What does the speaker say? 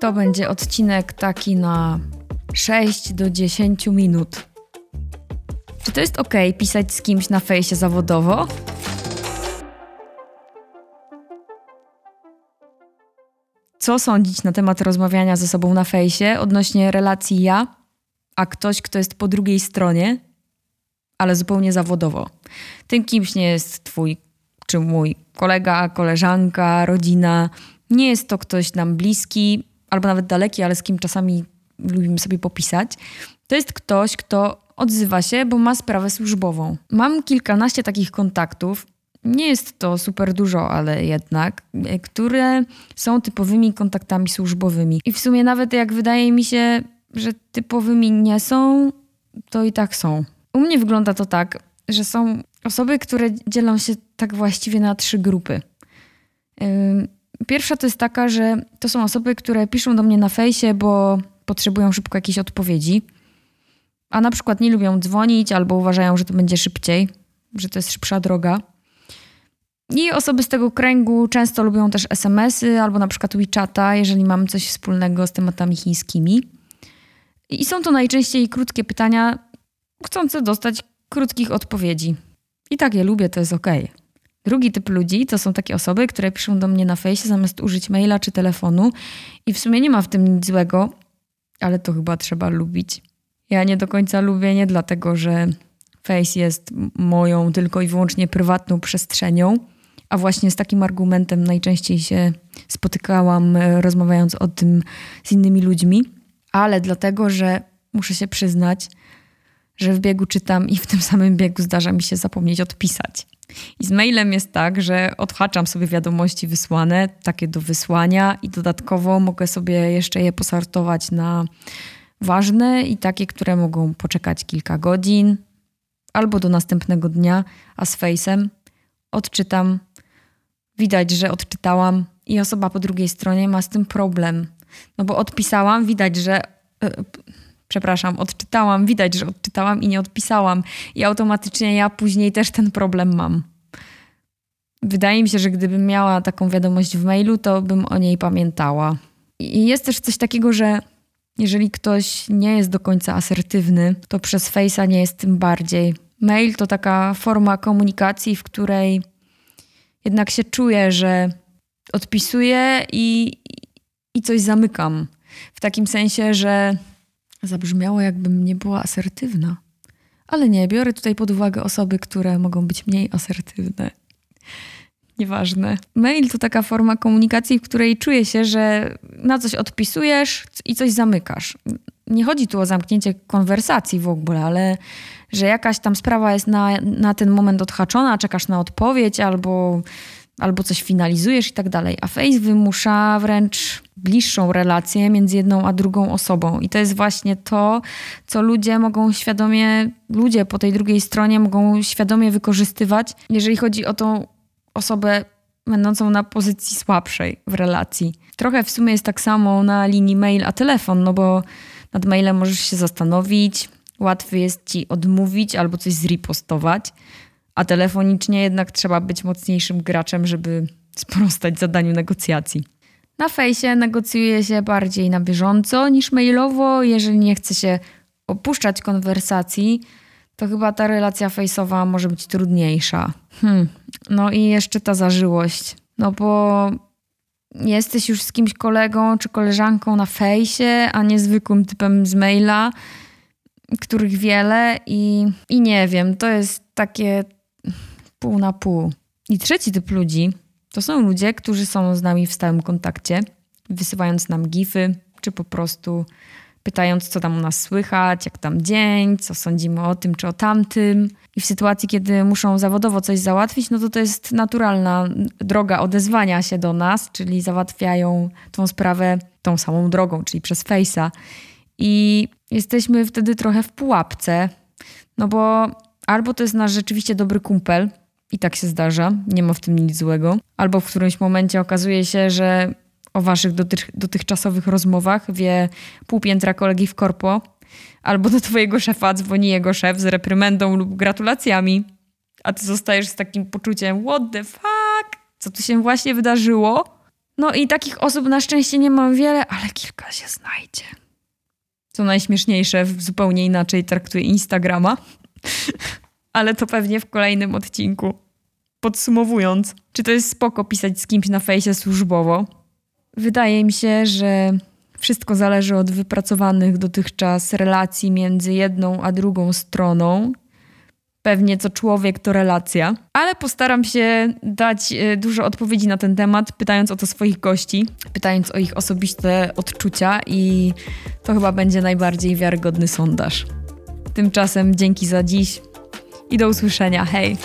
To będzie odcinek taki na 6 do 10 minut. Czy to jest ok pisać z kimś na fejsie zawodowo? Co sądzić na temat rozmawiania ze sobą na fejsie odnośnie relacji ja, a ktoś, kto jest po drugiej stronie, ale zupełnie zawodowo? Tym kimś nie jest twój czy mój kolega, koleżanka, rodzina. Nie jest to ktoś nam bliski albo nawet daleki, ale z kim czasami lubimy sobie popisać. To jest ktoś, kto odzywa się, bo ma sprawę służbową. Mam kilkanaście takich kontaktów. Nie jest to super dużo, ale jednak, które są typowymi kontaktami służbowymi. I w sumie nawet jak wydaje mi się, że typowymi nie są, to i tak są. U mnie wygląda to tak, że są osoby, które dzielą się tak właściwie na trzy grupy. Pierwsza to jest taka, że to są osoby, które piszą do mnie na fejsie, bo potrzebują szybko jakiejś odpowiedzi, a na przykład nie lubią dzwonić albo uważają, że to będzie szybciej, że to jest szybsza droga. I osoby z tego kręgu często lubią też SMS-y albo na przykład WeChata, jeżeli mam coś wspólnego z tematami chińskimi. I są to najczęściej krótkie pytania, chcące dostać krótkich odpowiedzi. I tak je lubię, to jest ok. Drugi typ ludzi to są takie osoby, które piszą do mnie na fejsie zamiast użyć maila czy telefonu i w sumie nie ma w tym nic złego, ale to chyba trzeba lubić. Ja nie do końca lubię nie dlatego, że face jest moją tylko i wyłącznie prywatną przestrzenią, a właśnie z takim argumentem najczęściej się spotykałam e, rozmawiając o tym z innymi ludźmi, ale dlatego, że muszę się przyznać, że w biegu czytam i w tym samym biegu zdarza mi się zapomnieć odpisać. I z mailem jest tak, że odhaczam sobie wiadomości wysłane, takie do wysłania, i dodatkowo mogę sobie jeszcze je posortować na ważne i takie, które mogą poczekać kilka godzin albo do następnego dnia, a z Face'em odczytam. Widać, że odczytałam i osoba po drugiej stronie ma z tym problem. No bo odpisałam, widać, że. Przepraszam, odczytałam, widać, że odczytałam i nie odpisałam. I automatycznie ja później też ten problem mam. Wydaje mi się, że gdybym miała taką wiadomość w mailu, to bym o niej pamiętała. I jest też coś takiego, że jeżeli ktoś nie jest do końca asertywny, to przez Face'a nie jest tym bardziej. Mail to taka forma komunikacji, w której jednak się czuję, że odpisuję i, i coś zamykam. W takim sensie, że Zabrzmiało, jakbym nie była asertywna. Ale nie, biorę tutaj pod uwagę osoby, które mogą być mniej asertywne. Nieważne. Mail to taka forma komunikacji, w której czuję się, że na coś odpisujesz i coś zamykasz. Nie chodzi tu o zamknięcie konwersacji w ogóle, ale że jakaś tam sprawa jest na, na ten moment odhaczona, czekasz na odpowiedź albo albo coś finalizujesz i tak dalej. A Face wymusza wręcz bliższą relację między jedną a drugą osobą. I to jest właśnie to, co ludzie mogą świadomie, ludzie po tej drugiej stronie mogą świadomie wykorzystywać, jeżeli chodzi o tą osobę będącą na pozycji słabszej w relacji. Trochę w sumie jest tak samo na linii mail a telefon, no bo nad mailem możesz się zastanowić, łatwiej jest ci odmówić albo coś zripostować a telefonicznie jednak trzeba być mocniejszym graczem, żeby sprostać zadaniu negocjacji. Na fejsie negocjuje się bardziej na bieżąco niż mailowo. Jeżeli nie chce się opuszczać konwersacji, to chyba ta relacja fejsowa może być trudniejsza. Hmm. No i jeszcze ta zażyłość. No bo jesteś już z kimś kolegą czy koleżanką na fejsie, a nie zwykłym typem z maila, których wiele i, i nie wiem, to jest takie pół na pół. I trzeci typ ludzi to są ludzie, którzy są z nami w stałym kontakcie, wysyłając nam gify, czy po prostu pytając, co tam u nas słychać, jak tam dzień, co sądzimy o tym czy o tamtym. I w sytuacji, kiedy muszą zawodowo coś załatwić, no to to jest naturalna droga odezwania się do nas, czyli załatwiają tą sprawę tą samą drogą, czyli przez Face'a. I jesteśmy wtedy trochę w pułapce, no bo albo to jest nasz rzeczywiście dobry kumpel, i tak się zdarza, nie ma w tym nic złego. Albo w którymś momencie okazuje się, że o waszych dotych, dotychczasowych rozmowach wie pół piętra kolegi w korpo, albo do twojego szefa dzwoni jego szef z reprymendą lub gratulacjami, a ty zostajesz z takim poczuciem what the fuck, co tu się właśnie wydarzyło? No i takich osób na szczęście nie mam wiele, ale kilka się znajdzie. Co najśmieszniejsze, zupełnie inaczej traktuję Instagrama. ale to pewnie w kolejnym odcinku. Podsumowując, czy to jest spoko pisać z kimś na fejsie służbowo? Wydaje mi się, że wszystko zależy od wypracowanych dotychczas relacji między jedną a drugą stroną. Pewnie co człowiek to relacja, ale postaram się dać e, dużo odpowiedzi na ten temat, pytając o to swoich gości, pytając o ich osobiste odczucia, i to chyba będzie najbardziej wiarygodny sondaż. Tymczasem dzięki za dziś i do usłyszenia. Hej!